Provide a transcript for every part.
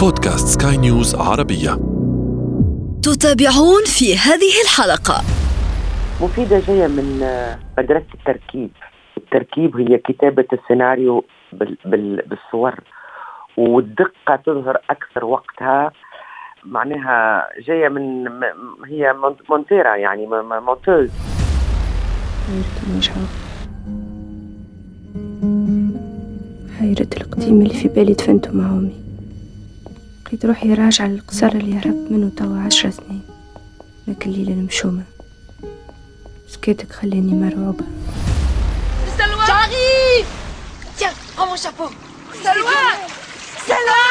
بودكاست سكاي نيوز عربية. تتابعون في هذه الحلقة. مفيدة جاية من مدرسة التركيب. التركيب هي كتابة السيناريو بال بال بالصور والدقة تظهر أكثر وقتها. معناها جاية من هي مونتيرا يعني مونتوز حيرة القديم اللي في بالي دفنته مع أمي. لقيت روحي راجعة للقصر اللي هربت منه توا عشر سنين لكن الليلة المشومة سكيتك خليني مرعوبة سلوى J'arrive Tiens, prends mon chapeau Salwa Salwa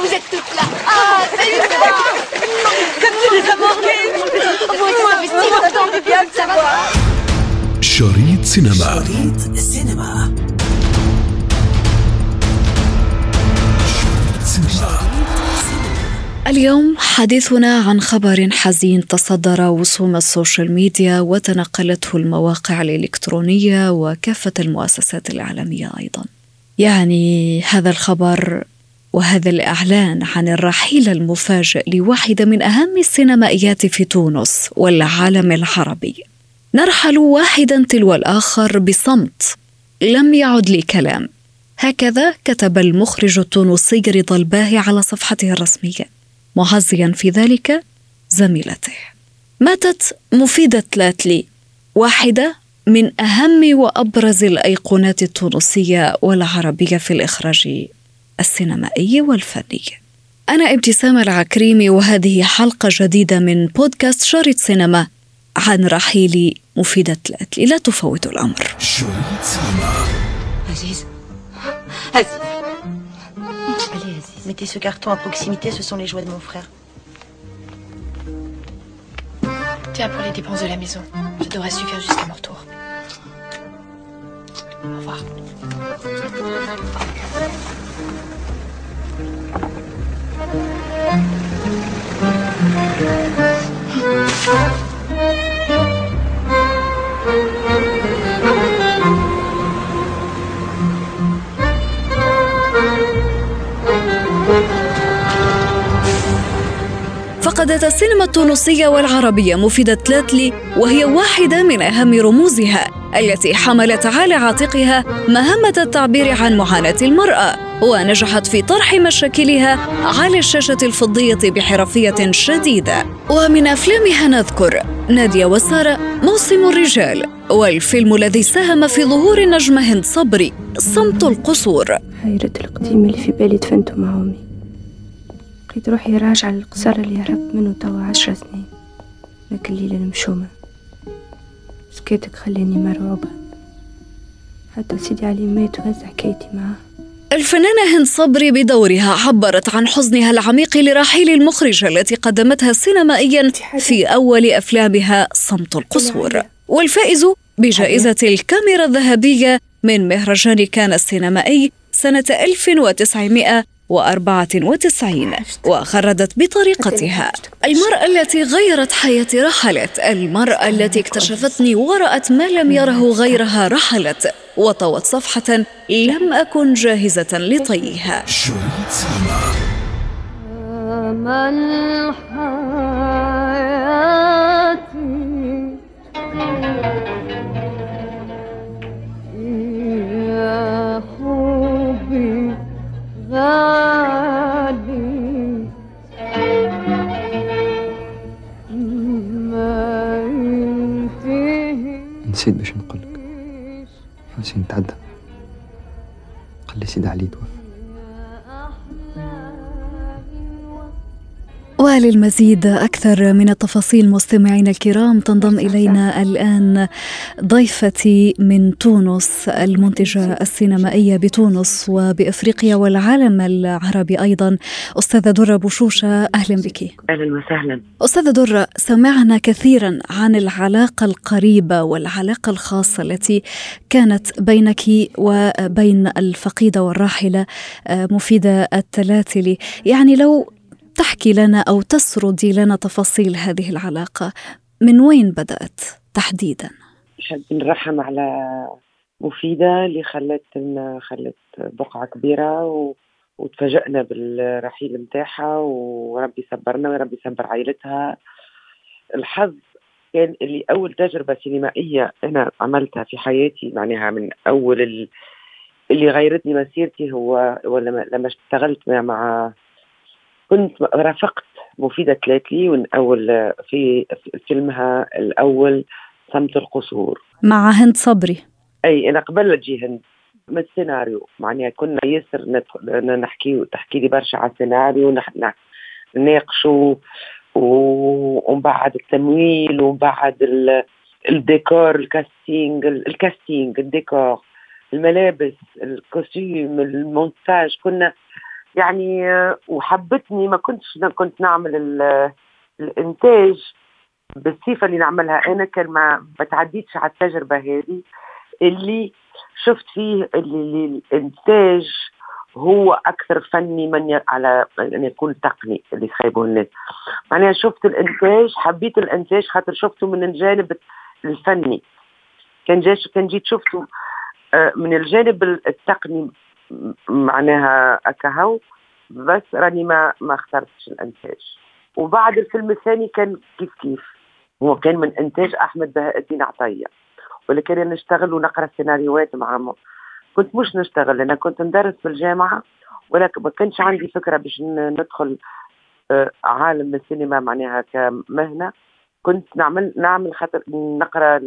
Vous êtes toutes là Ah, salut Comme tu les as ça fait si longtemps bien que ça va شريط سينما شريط سينما اليوم حديثنا عن خبر حزين تصدر وسوم ال social media وتنقلته المواقع الإلكترونية وكافة المؤسسات الإعلامية أيضا. يعني هذا الخبر وهذا الإعلان عن الرحيل المفاجئ لواحدة من أهم السينمائيات في تونس والعالم العربي. نرحل واحدا تلو الآخر بصمت. لم يعد لي كلام هكذا كتب المخرج التونسي رضا الباهي على صفحته الرسمية. معزيا في ذلك زميلته. ماتت مفيدة تلاتلي واحدة من أهم وأبرز الأيقونات التونسية والعربية في الإخراج السينمائي والفني. أنا ابتسام العكريمي وهذه حلقة جديدة من بودكاست شريط سينما عن رحيل مفيدة تلاتلي لا تفوت الأمر. شريط سينما. Allez Aziz Mettez ce carton à proximité, ce sont les jouets de mon frère. Tiens, pour les dépenses de la maison. Ça devrait suffire jusqu'à mon retour. Au revoir. فقدت السينما التونسية والعربية مفيدة تلاتلي وهي واحدة من أهم رموزها التي حملت على عاتقها مهمة التعبير عن معاناة المرأة ونجحت في طرح مشاكلها على الشاشة الفضية بحرفية شديدة. ومن أفلامها نذكر نادية وسارة موسم الرجال والفيلم الذي ساهم في ظهور النجمة هند صبري صمت القصور. حيرة القديم اللي في بالي دفنته مع أمي. لقيت روحي راجعة للقصر اللي هربت منه توا عشر سنين. لكن الليلة المشومة سكيتك خليني مرعوبة. حتى سيدي علي مات وهز حكايتي معاه. الفنانة هند صبري بدورها عبرت عن حزنها العميق لرحيل المخرجة التي قدمتها سينمائيا في أول أفلامها صمت القصور. والفائز بجائزة الكاميرا الذهبية من مهرجان كان السينمائي سنة 1994 وخردت بطريقتها. المرأة التي غيرت حياتي رحلت المرأة التي اكتشفتني ورأت ما لم يره غيرها رحلت وطوت صفحة لم أكن جاهزة لطيها. نسيت باش نقولك. حسين تعدى خلي سيدي علي توفى وللمزيد أكثر من التفاصيل مستمعينا الكرام تنضم إلينا الآن ضيفتي من تونس المنتجة السينمائية بتونس وبإفريقيا والعالم العربي أيضا. أستاذة درة بوشوشة أهلا بك. أهلا وسهلا. أستاذة درة سمعنا كثيرا عن العلاقة القريبة والعلاقة الخاصة التي كانت بينك وبين الفقيدة والراحلة آه، مفيدة التلاتلي. يعني لو تحكي لنا أو تسردي لنا تفاصيل هذه العلاقة من وين بدأت تحديدا؟ نحب نرحم على مفيدة اللي خلت خلت بقعة كبيرة و... وتفاجئنا بالرحيل متاعها وربي صبرنا وربي صبر عائلتها الحظ كان اللي أول تجربة سينمائية أنا عملتها في حياتي معناها من ال... اللي غيرتني مسيرتي هو لما اشتغلت مع كنت رافقت مفيدة تلاتلي أول في فيلمها الأول صمت القصور. مع هند صبري. أي أنا قبل تجي هند. من السيناريو؟ معناها كنا ياسر ندخل نحكي تحكي لي برشا على السيناريو نناقشوا ومن بعد التمويل ومن بعد الديكور ال casting ال casting الديكور الملابس ال costume المونتاج كنا يعني وحبتني ما كنتش كنت نعمل الإنتاج بالصفة اللي نعملها أنا كان ما بتعديتش على التجربة هذه. اللي شفت فيه اللي الإنتاج هو أكثر فني من على أن يكون تقني اللي خايبه الناس معناها شفت الإنتاج حبيت الإنتاج خاطر شفته من الجانب الفني. كان كان جيت شفته آه، من الجانب التقني معناها أكهو بس راني ما ما اخترتش الإنتاج. وبعد الفيلم الثاني كان كيف كيف. هو كان من إنتاج أحمد بهاء الدين عطية. ولكن نشتغل ونقرأ سيناريوهات مع كنت مش نشتغل أنا كنت ندرس في الجامعة ولكن ما كانش عندي فكرة باش ندخل آه، عالم السينما معناها كمهنة. كنت نعمل نعمل خاطر نقرأ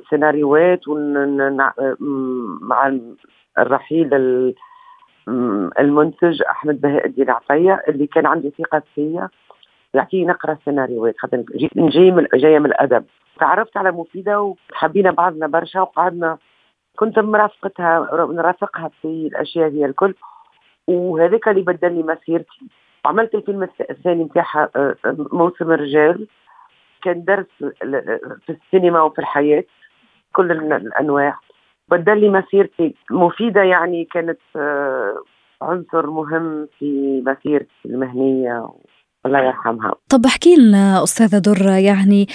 السيناريوهات مع الرحيل المنتج أحمد بهاء الدين عطية اللي كان عندي ثقة فيا. يعطيني نقرأ سيناريوهات خاطر جاي من جاية من الأدب. تعرفت على مفيدة وحبينا بعضنا برشا وقعدنا. كنت مرافقتها نرافقها في الأشياء هي الكل. وهذاك اللي بدل لي مسيرتي. عملت الفيلم الثاني نتاعها آه، آه، موسم الرجال. كان درس في السينما وفي الحياة كل الأنواع. بدل لي مسيرتي. مفيدة يعني كانت آه، عنصر مهم في مسيرتي المهنية الله يرحمها. طب احكي لنا أستاذة درة يعني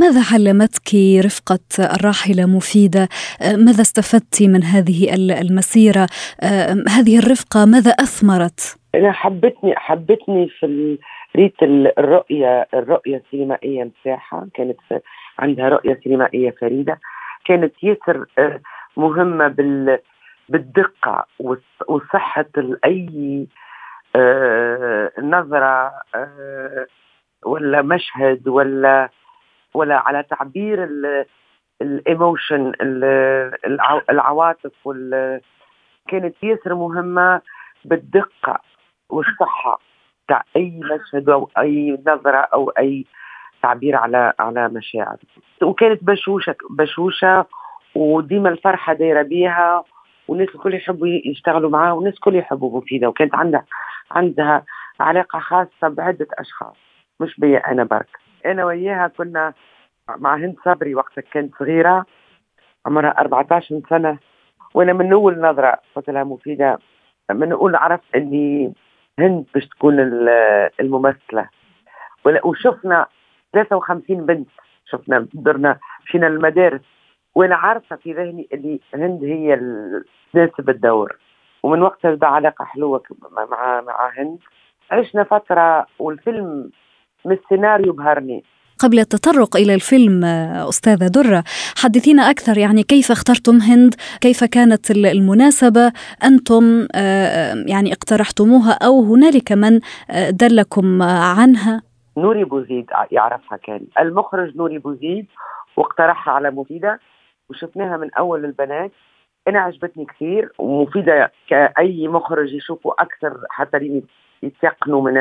ماذا علمتك رفقة الراحلة مفيدة؟ ماذا استفدت من هذه المسيرة؟ هذه الرفقة ماذا أثمرت؟ أنا حبتني حبتني في ريت الرؤية الرؤية السينمائية مساحة. كانت عندها رؤية سينمائية فريدة. كانت ياسر مهمة بال بالدقة وصحة أي آه، نظرة آه، ولا مشهد ولا ولا على تعبير الإيموشن العواطف وال كانت ياسر مهمة بالدقة والصحة تاع أي مشهد أو أي نظرة أو أي تعبير على على مشاعر. وكانت بشوشة بشوشة وديما الفرحة دايرة بيها والناس الكل يحبوا يشتغلوا معاه والناس الكل يحبوا مفيدة وكانت عندها عندها علاقة خاصة بعدة أشخاص مش بيا أنا برك. أنا وياها كنا مع هند صبري وقتها كانت صغيرة عمرها 14 سنة. وأنا من أول نظرة قلت لها مفيدة من أول عرفت أني هند باش تكون الممثلة. وشفنا 53 بنت شفنا درنا مشينا للمدارس. وأنا عارفة في ذهني اللي هند هي تناسب الدور ومن وقتها بدا علاقة حلوة مع مع هند. عشنا فترة والفيلم من السيناريو بهرني. قبل التطرق إلى الفيلم أستاذة درة حدثينا أكثر. يعني كيف اخترتم هند؟ كيف كانت المناسبة؟ أنتم يعني اقترحتموها أو هنالك من دلكم عنها؟ نوري بوزيد يعرفها كان. المخرج نوري بوزيد واقترحها على مفيدة. وشفناها من أول البنات. أنا عجبتني كثير ومفيدة كأي مخرج يشوفوا أكثر حتى يتيقنوا من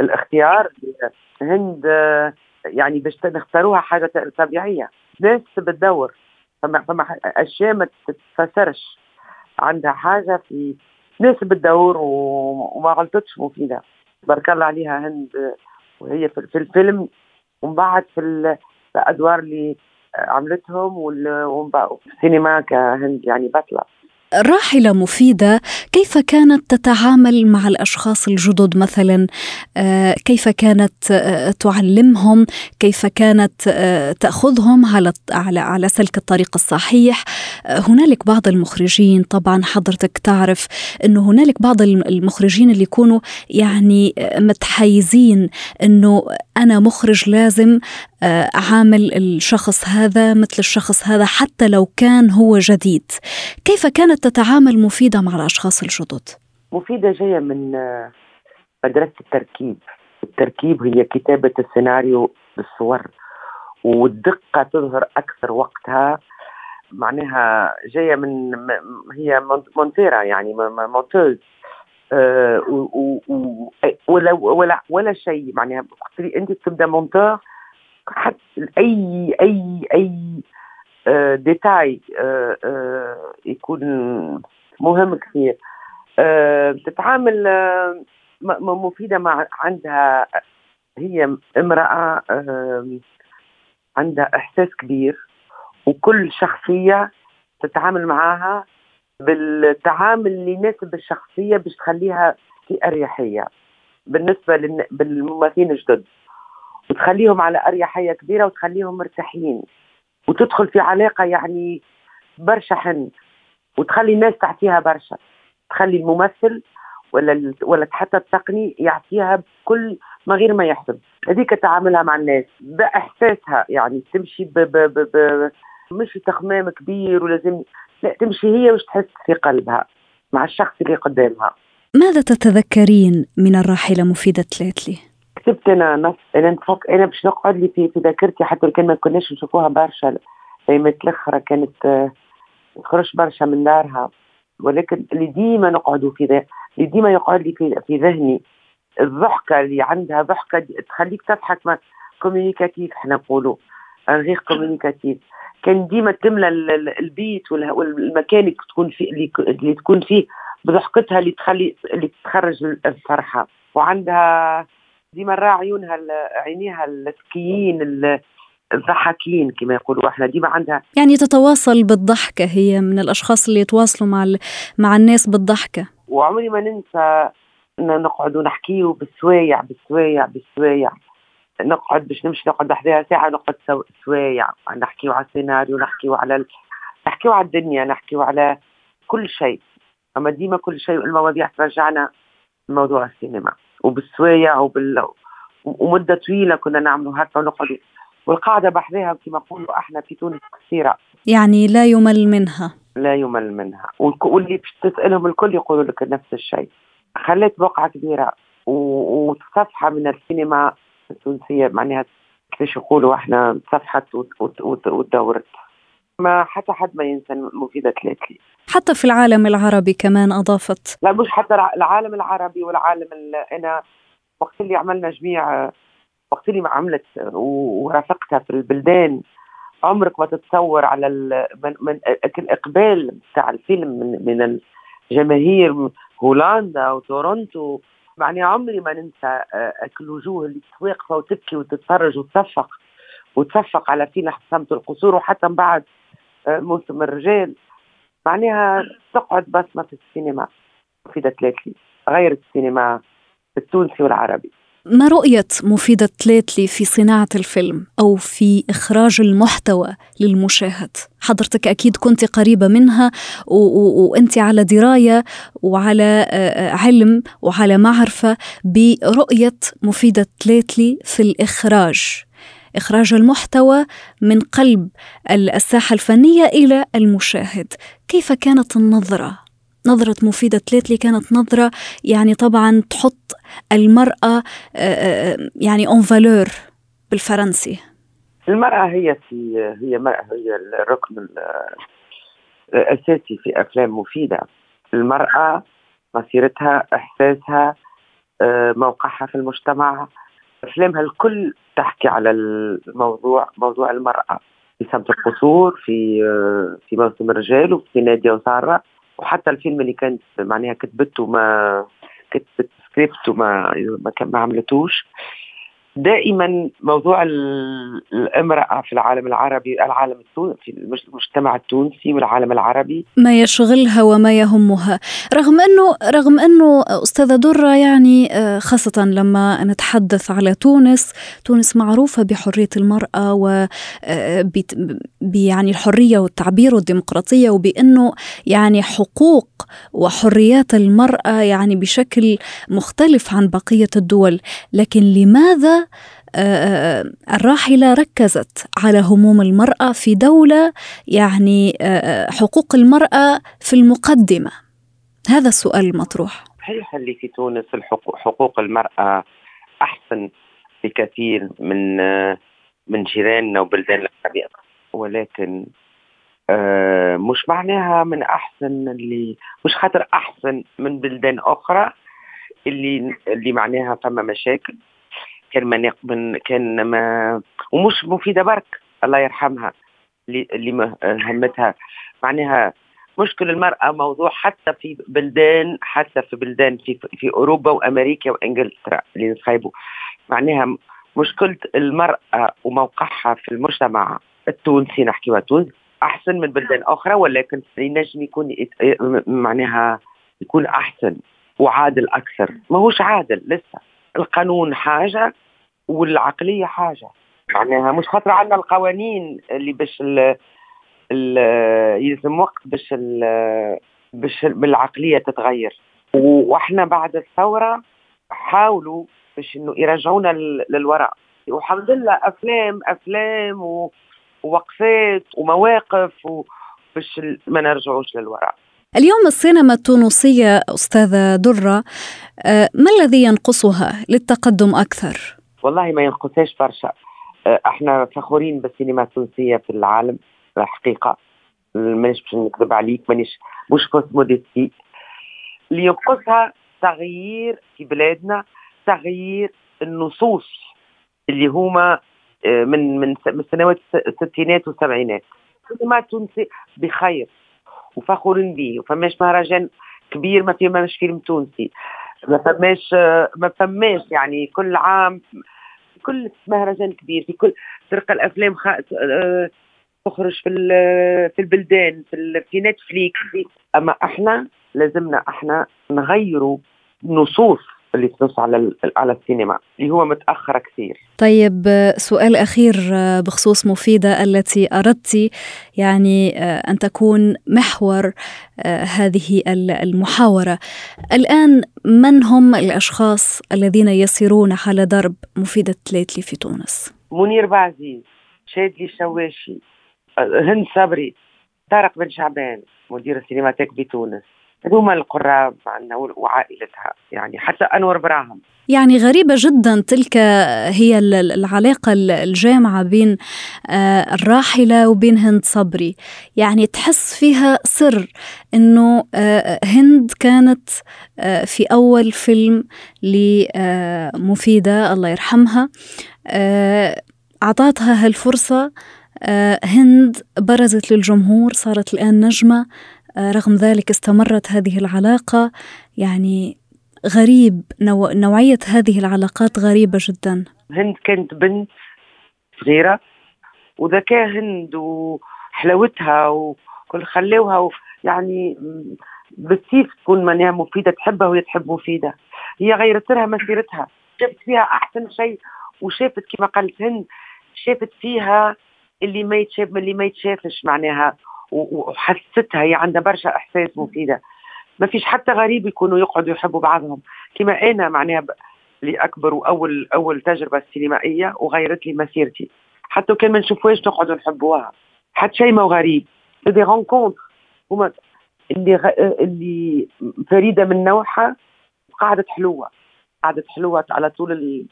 الاختيار. هند يعني باش نختاروها حاجة طبيعية. ناس بتدور. فما فما أشياء ما تتفسرش. عندها حاجة في ناس بتدور وما غلطتش مفيدة. بارك الله عليها هند. وهي في الفيلم. ومن بعد في الأدوار اللي عملتهم والسينما كهند يعني بطلة. راحلة مفيدة كيف كانت تتعامل مع الأشخاص الجدد مثلا؟ آه، كيف كانت آه، تعلمهم؟ كيف كانت آه، تأخذهم على على على سلك الطريق الصحيح؟ هنالك بعض المخرجين طبعا حضرتك تعرف أنه هنالك بعض المخرجين اللي يكونوا يعني متحيزين أنه أنا مخرج لازم عامل الشخص هذا مثل الشخص هذا حتى لو كان هو جديد. كيف كانت تتعامل مفيدة مع الأشخاص الجدد؟ مفيدة جاية من آه، مدرسة التركيب. التركيب هي كتابة السيناريو بالصور والدقة تظهر أكثر وقتها. معناها جاية من هي مونتيرا يعني monteuse أه ولا ولا ولا شيء. معناها أنت تبدأ monteur حتى أي أي أي détail آه، آه، يكون مهم كثير. بتتعامل آه، مفيدة مع عندها هي امرأة عندها إحساس كبير وكل شخصية تتعامل معها بالتعامل اللي يناسب الشخصية باش تخليها في أريحية. بالنسبة للممثلين الجدد. وتخليهم على أريحية كبيرة وتخليهم مرتاحين. وتدخل في علاقة يعني برشا حن وتخلي الناس تعطيها برشا. تخلي الممثل ولا ولا حتى التقني يعطيها بكل ما غير ما يحسب هذيك تعاملها مع الناس ده احساسها يعني تمشي ب ب ب ب مش تخمام كبير ولازم لا تمشي هي وش تحس في قلبها مع الشخص اللي قدامها. ماذا تتذكرين من الراحلة مفيدة تلاتلي؟ كتبت أنا نص أنا نفك أنا باش نقعد لي في, في ذاكرتي حتى كان ما كناش نشوفوها برشا. ايامات الاخرى كانت آه، تخرج برشا من دارها. ولكن اللي ديما نقعدوا في ذا اللي ديما يقعد لي في, في ذهني الضحكة اللي عندها ضحكة تخليك تضحك ما communicative إحنا نقولوا غير communicative كان ديما تملى البيت والمكان اللي تكون فيه اللي تكون فيه بضحكتها اللي تخلي اللي تخرج الفرحة. وعندها ديما راه عيونها عينيها الذكيين الضحكين كما يقولوا إحنا. ديما عندها يعني تتواصل بالضحكة هي من الأشخاص اللي يتواصلوا مع مع الناس بالضحكة. وعمري ما ننسى ان نقعد ونحكيه بالسوايع بالسوايع بالسوايع. نقعد باش نمشي نقعد وحدها ساعة نقعد سوايع. نحكيو على السيناريو نحكيو على ال... نحكيو على الدنيا نحكيو على كل شيء. أما ديما كل شيء المواضيع ترجعنا لموضوع السينما. وبالسوايع وبال ومدة طويلة كنا نعملوا هكا ونقعدوا. والقاعدة بحذاها كما نقولوا أحنا في تونس قصيره يعني لا يمل منها. لا يمل منها. واللي باش تسألهم الكل يقولوا لك نفس الشيء. خليت بقعة كبيرة وصفحة من السينما التونسية معناها كيفاش يقولوا أحنا صفحت وتدورت ما حتى حد ما ينسى مفيدة ثلاثلي حتى في العالم العربي كمان أضافت. لا مش حتى العالم العربي والعالم أنا وقت اللي عملنا جميع وقت اللي عملت ورافقتها في البلدان عمرك ما تتصور على من, من الاقبال بتاع الفيلم من, من الجماهير هولندا وتورونتو. يعني عمري ما ننسى الوجوه اللي واقفه وتبكي وتتفرج وتصفق وتصفق على فيلم حسامة القصور وحتى من بعد موسم الرجال معناها تقعد بصمة في السينما مفيدة تلاتلي غير السينما التونسي والعربي. ما رؤية مفيدة تلاتلي في صناعة الفيلم أو في إخراج المحتوى للمشاهد؟ حضرتك أكيد كنت قريبة منها وأنت على دراية وعلى علم وعلى معرفة برؤية مفيدة تلاتلي في الإخراج. إخراج المحتوى من قلب الساحة الفنية إلى المشاهد. كيف كانت النظرة؟ نظرة مفيدة تلاتلي كانت نظرة يعني طبعا تحط المرأة يعني اون فالور بالفرنسي. المرأة هي في هي هي الركن الأساسي في أفلام مفيدة. المرأة مسيرتها إحساسها موقعها في المجتمع أفلامها الكل تحكي على الموضوع موضوع المرأة في سمة القصور في في موسم الرجال وفي نادية وسارة وحتى الفيلم اللي كانت معناها كتبته ما كتبت سكريبت وما ما, ما عملتوش. دائما موضوع الامرأة في العالم العربي العالم التونسي المجتمع التونسي والعالم العربي. ما يشغلها وما يهمها. رغم أنه رغم أنه أستاذة درة يعني آه، خاصة لما نتحدث على تونس تونس معروفة بحرية المرأة و آه، يعني الحرية والتعبير والديمقراطية وبأنه يعني حقوق وحريات المرأة يعني بشكل مختلف عن بقية الدول. لكن لماذا آه، آه، الراحلة ركزت على هموم المرأة في دولة يعني آه، حقوق المرأة في المقدمة. هذا السؤال المطروح. صحيح اللي في تونس حقوق المرأة أحسن بكثير من من جيراننا وبلدان العربية؟ ولكن مش معناها من أحسن اللي مش خاطر أحسن من بلدان أخرى اللي اللي معناها فما مشاكل؟ كان ما من كان ما ومش مفيدة برك الله يرحمها اللي همتها. معناها مشكل المرأة موضوع حتى في بلدان حتى في بلدان في في أوروبا وأمريكا وإنجلترا اللي نخيبوا معناها مشكلة المرأة وموقعها في المجتمع التونسي نحكي تونس أحسن من بلدان أخرى ولكن ينجم يكون معناها يكون أحسن وعادل أكثر. ما هوش عادل لسه. القانون حاجة والعقلية حاجة. معناها مش خاطر عندنا القوانين اللي باش ال يلزم وقت باش ال باش بالعقلية تتغير. وإحنا بعد الثورة حاولوا باش إنه يرجعونا للوراء. والحمد لله أفلام أفلام ووقفات ومواقف باش ما نرجعوش للوراء. اليوم السينما التونسية أستاذة درة آه، ما الذي ينقصها للتقدم أكثر؟ والله ما ينقصهاش برشا آه، إحنا فخورين بالسينما التونسية في العالم الحقيقة. مانيش باش نكذب عليك مانيش مش fausse modestie اللي ينقصها تغيير في بلادنا تغيير النصوص اللي هما آه، من من من سنوات الستينات والسبعينات. السينما التونسي بخير. وفخورين به وفماش مهرجان كبير ما فيه مش فيلم تونسي. ما فماش ما فماش يعني كل عام كل مهرجان كبير في كل تلقى الأفلام خ... تخرج في في البلدان في, في نتفليكس أما أحنا لازمنا أحنا نغيروا نصوص. اللي تنص على على السينما اللي هو متأخرة كثير. طيب سؤال أخير بخصوص مفيدة التي أردت يعني أن تكون محور هذه المحاورة. الآن من هم الأشخاص الذين يسيرون على درب مفيدة تلاتلي في تونس؟ منير بعزيز شادلي الشواشي هند صبري طارق بن شعبان مدير السينماتيك بتونس. هذوما القراب عندنا وعائلتها يعني حتى أنور براهم يعني غريبة جدا تلك هي العلاقة الجامعة بين آه، الراحلة وبين هند صبري. يعني تحس فيها سر إنه آه، هند كانت آه، في أول فيلم لمفيدة الله يرحمها اعطتها هالفرصة هند برزت للجمهور صارت الآن نجمة رغم ذلك استمرت هذه العلاقة. يعني غريب نوع نوعية هذه العلاقات غريبة جدا. هند كانت بنت صغيرة وذكاء هند وحلاوتها وكل خلاوها يعني بالسيف تكون معناها مفيدة تحبها وهي تحب مفيدة. هي غيرت لها مسيرتها. شافت فيها أحسن شيء وشافت كما قالت هند شافت فيها اللي ما يتشاف اللي ما يتشافش معناها. وحستها هي عندها برشا إحساس مفيدة. ما فيش حتى غريب يكونوا يقعدوا يحبوا بعضهم. كما أنا معناها اللي أكبر وأول أول تجربة سينمائية وغيرت لي مسيرتي. حتى كان ما نشوفوهاش نقعدوا نحبوها. حتى شيء ما غريب. دي رونكونتر هما اللي غ... اللي فريدة من نوعها قعدت حلوة. قعدت حلوة على طول ال...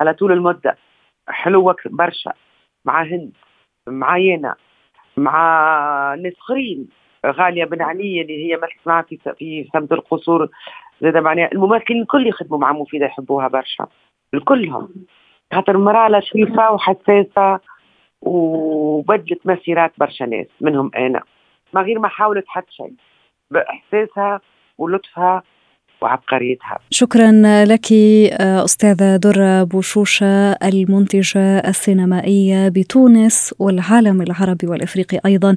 على طول المدة. حلوة برشا. مع هند. مع يانا. مع ناس اخرين غالية بن علي اللي هي مثلت معها في في سمت القصور. زاد معناها الممثلين الكل يخدموا مع مفيدة يحبوها برشا. الكلهم. خاطر مرأة شريفة وحساسة وبدلت مسيرات برشا ناس منهم أنا. ما غير ما حاولت حتى شيء. بإحساسها ولطفها وعبقريتها شكرا لك أستاذة درة بوشوشة المنتجة السينمائية بتونس والعالم العربي والإفريقي أيضا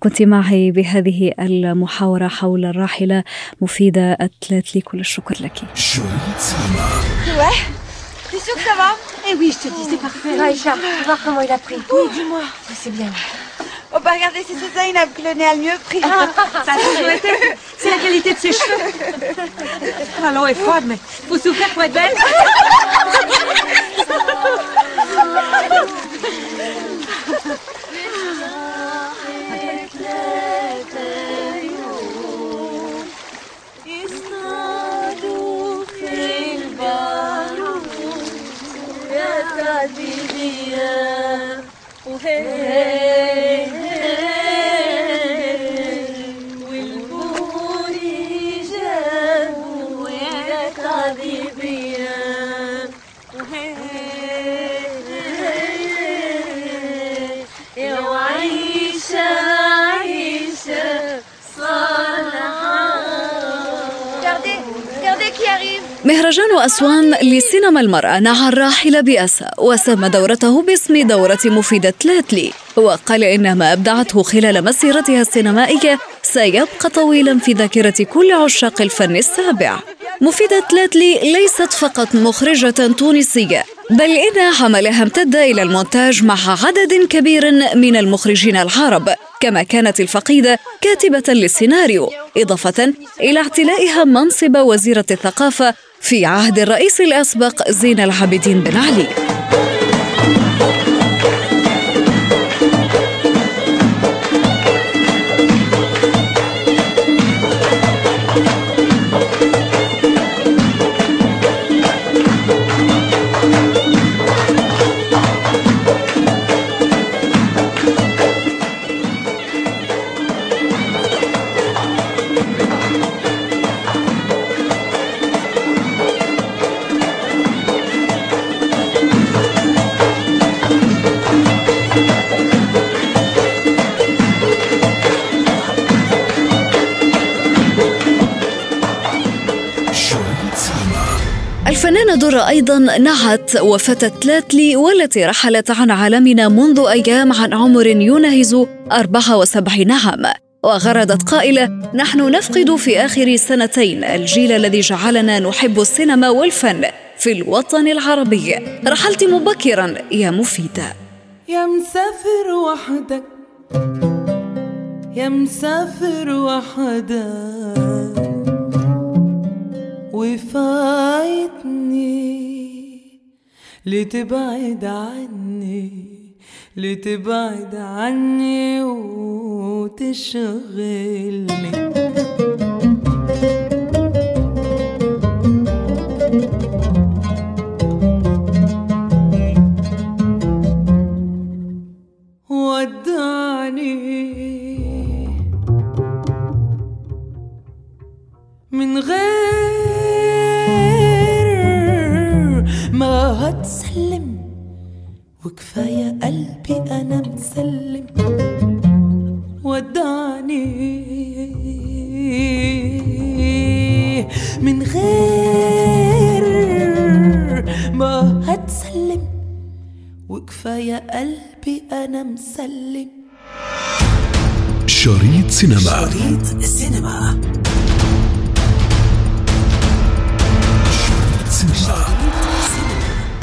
كنت معي بهذه المحاورة حول الراحلة مفيدة أتلاتلي كل الشكر لك T'es sûr que ça va Eh oui, je te dis, c'est parfait. Raïcha, voir comment il a pris. Oui, dis-moi. C'est bien. Oh bah regardez, c'est ça, il a que le nez a le mieux pris. ça a toujours été. C'est la qualité de ses cheveux. Ah, l'eau est froide, mais faut souffrir pour être belle. مهرجان أسوان لسينما المرأة نعى الراحل بأسى وسمى دورته باسم دورة مفيدة تلاتلي. وقال إن ما أبدعته خلال مسيرتها السينمائية سيبقى طويلا في ذاكرة كل عشاق الفن السابع. مفيدة تلاتلي ليست فقط مخرجة تونسية بل إن عملها امتد إلى المونتاج مع عدد كبير من المخرجين العرب كما كانت الفقيدة كاتبة للسيناريو إضافة إلى اعتلائها منصب وزيرة الثقافة في عهد الرئيس الأسبق زين العابدين بن علي. درة أيضا نعت وفاة تلاتلي والتي رحلت عن عالمنا منذ أيام عن عمر يناهز 74 عام. وغردت قائلة نحن نفقد في آخر سنتين الجيل الذي جعلنا نحب السينما والفن في الوطن العربي. رحلت مبكرا يا مفيدة يا مسافر وحدك يا مسافر وحدك. وفايتني. لتبعد عني؟ لتبعد عني وتشغلني؟ من غير ما هتسلم. وكفاية قلبي أنا مسلم. شريط سينما. شريط السينما